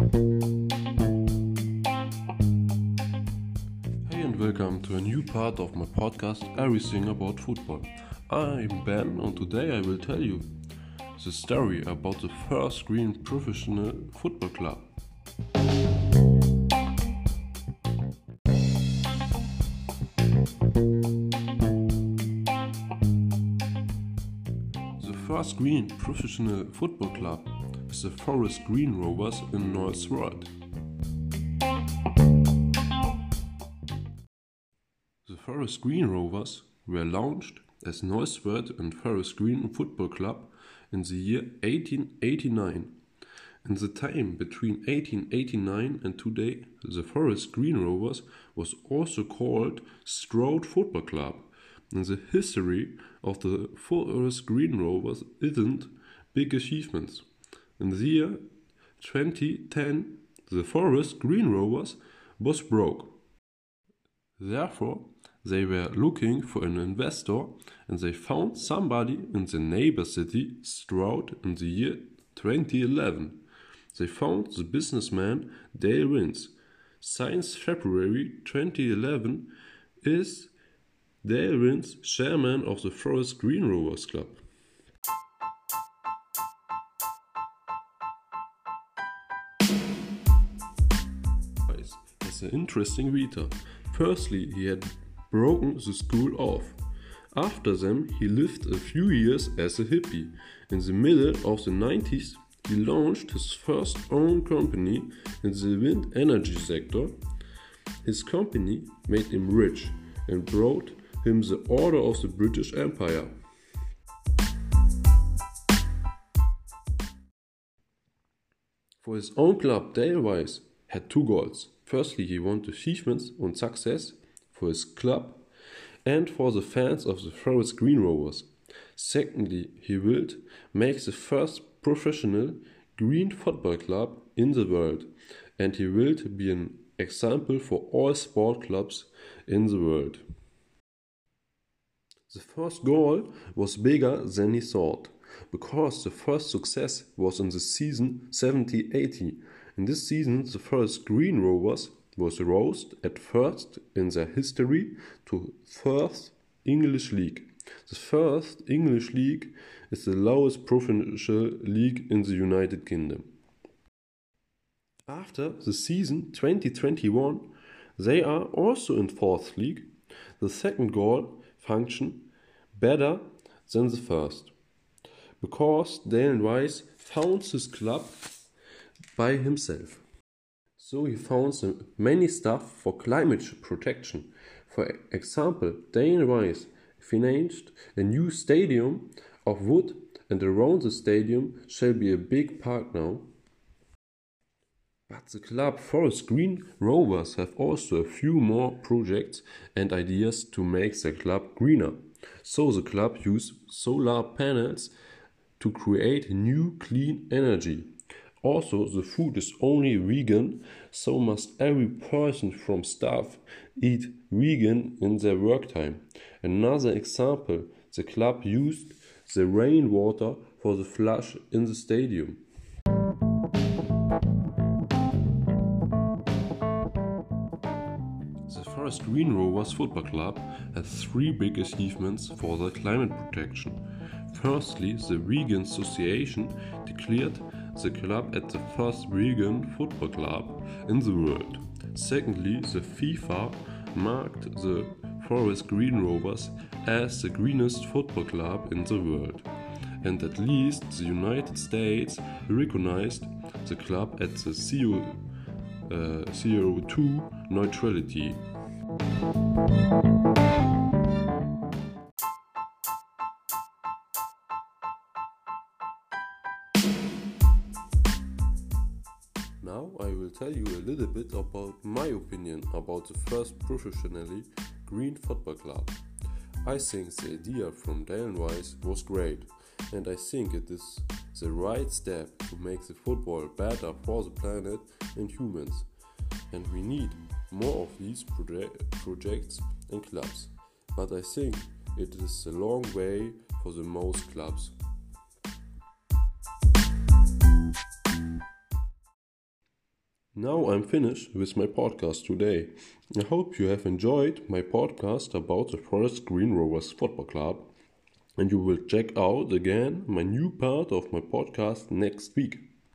Hey and welcome to a new part of my podcast Everything About Football. I'm Ben and today I will tell you the story about the first green professional football club. The first green professional football club the Forest Green Rovers in Nailsworth. The Forest Green Rovers were launched as Nailsworth and Forest Green Football Club in the year 1889. In the time between 1889 and today, the Forest Green Rovers was also called Stroud Football Club. In the history of the Forest Green Rovers isn't big achievements. In the year 2010, the Forest Green Rovers was broke. Therefore, they were looking for an investor and they found somebody in the neighbor city, Stroud, in the year 2011. They found the businessman Dale Vince. Since February 2011 is Dale Vince chairman of the Forest Green Rovers Club. An interesting reader. Firstly, he had broken the school off. After them, he lived a few years as a hippie. In the middle of the 90s, he launched his first own company in the wind energy sector. His company made him rich and brought him the Order of the British Empire. For his own club, Dale Vince had two goals. Firstly, he wanted achievements and success for his club and for the fans of the Forest Green Rovers. Secondly, he willed make the first professional green football club in the world, and he willed be an example for all sport clubs in the world. The first goal was bigger than he thought, because the first success was in the season 70 80. In this season, the Forest Green Rovers was rose at first in their history to first English League. The first English League is the lowest provincial league in the United Kingdom. After the season 2021, they are also in fourth league. The second goal function better than the first because Dale Vince found his club by himself. So he found many stuff for climate protection. For example, Dale Vince financed a new stadium of wood and around the stadium shall be a big park now. But the club Forest Green Rovers have also a few more projects and ideas to make the club greener. So the club use solar panels to create new clean energy. Also, the food is only vegan, so must every person from staff eat vegan in their work time. Another example, the club used the rainwater for the flush in the stadium. The Forest Green Rovers Football Club has three big achievements for the climate protection. Firstly, the Vegan Association declared the club at the first vegan football club in the world. Secondly, the FIFA marked the Forest Green Rovers as the greenest football club in the world. And at least the United States recognized the club at the CO, uh, CO2 neutrality. Will tell you a little bit about my opinion about the first professionally green football club. I think the idea from Dale Vince was great, and I think it is the right step to make the football better for the planet and humans. And we need more of these proje- projects and clubs. But I think it is a long way for the most clubs. Now I'm finished with my podcast today. I hope you have enjoyed my podcast about the Forest Green Rovers Football Club and you will check out again my new part of my podcast next week.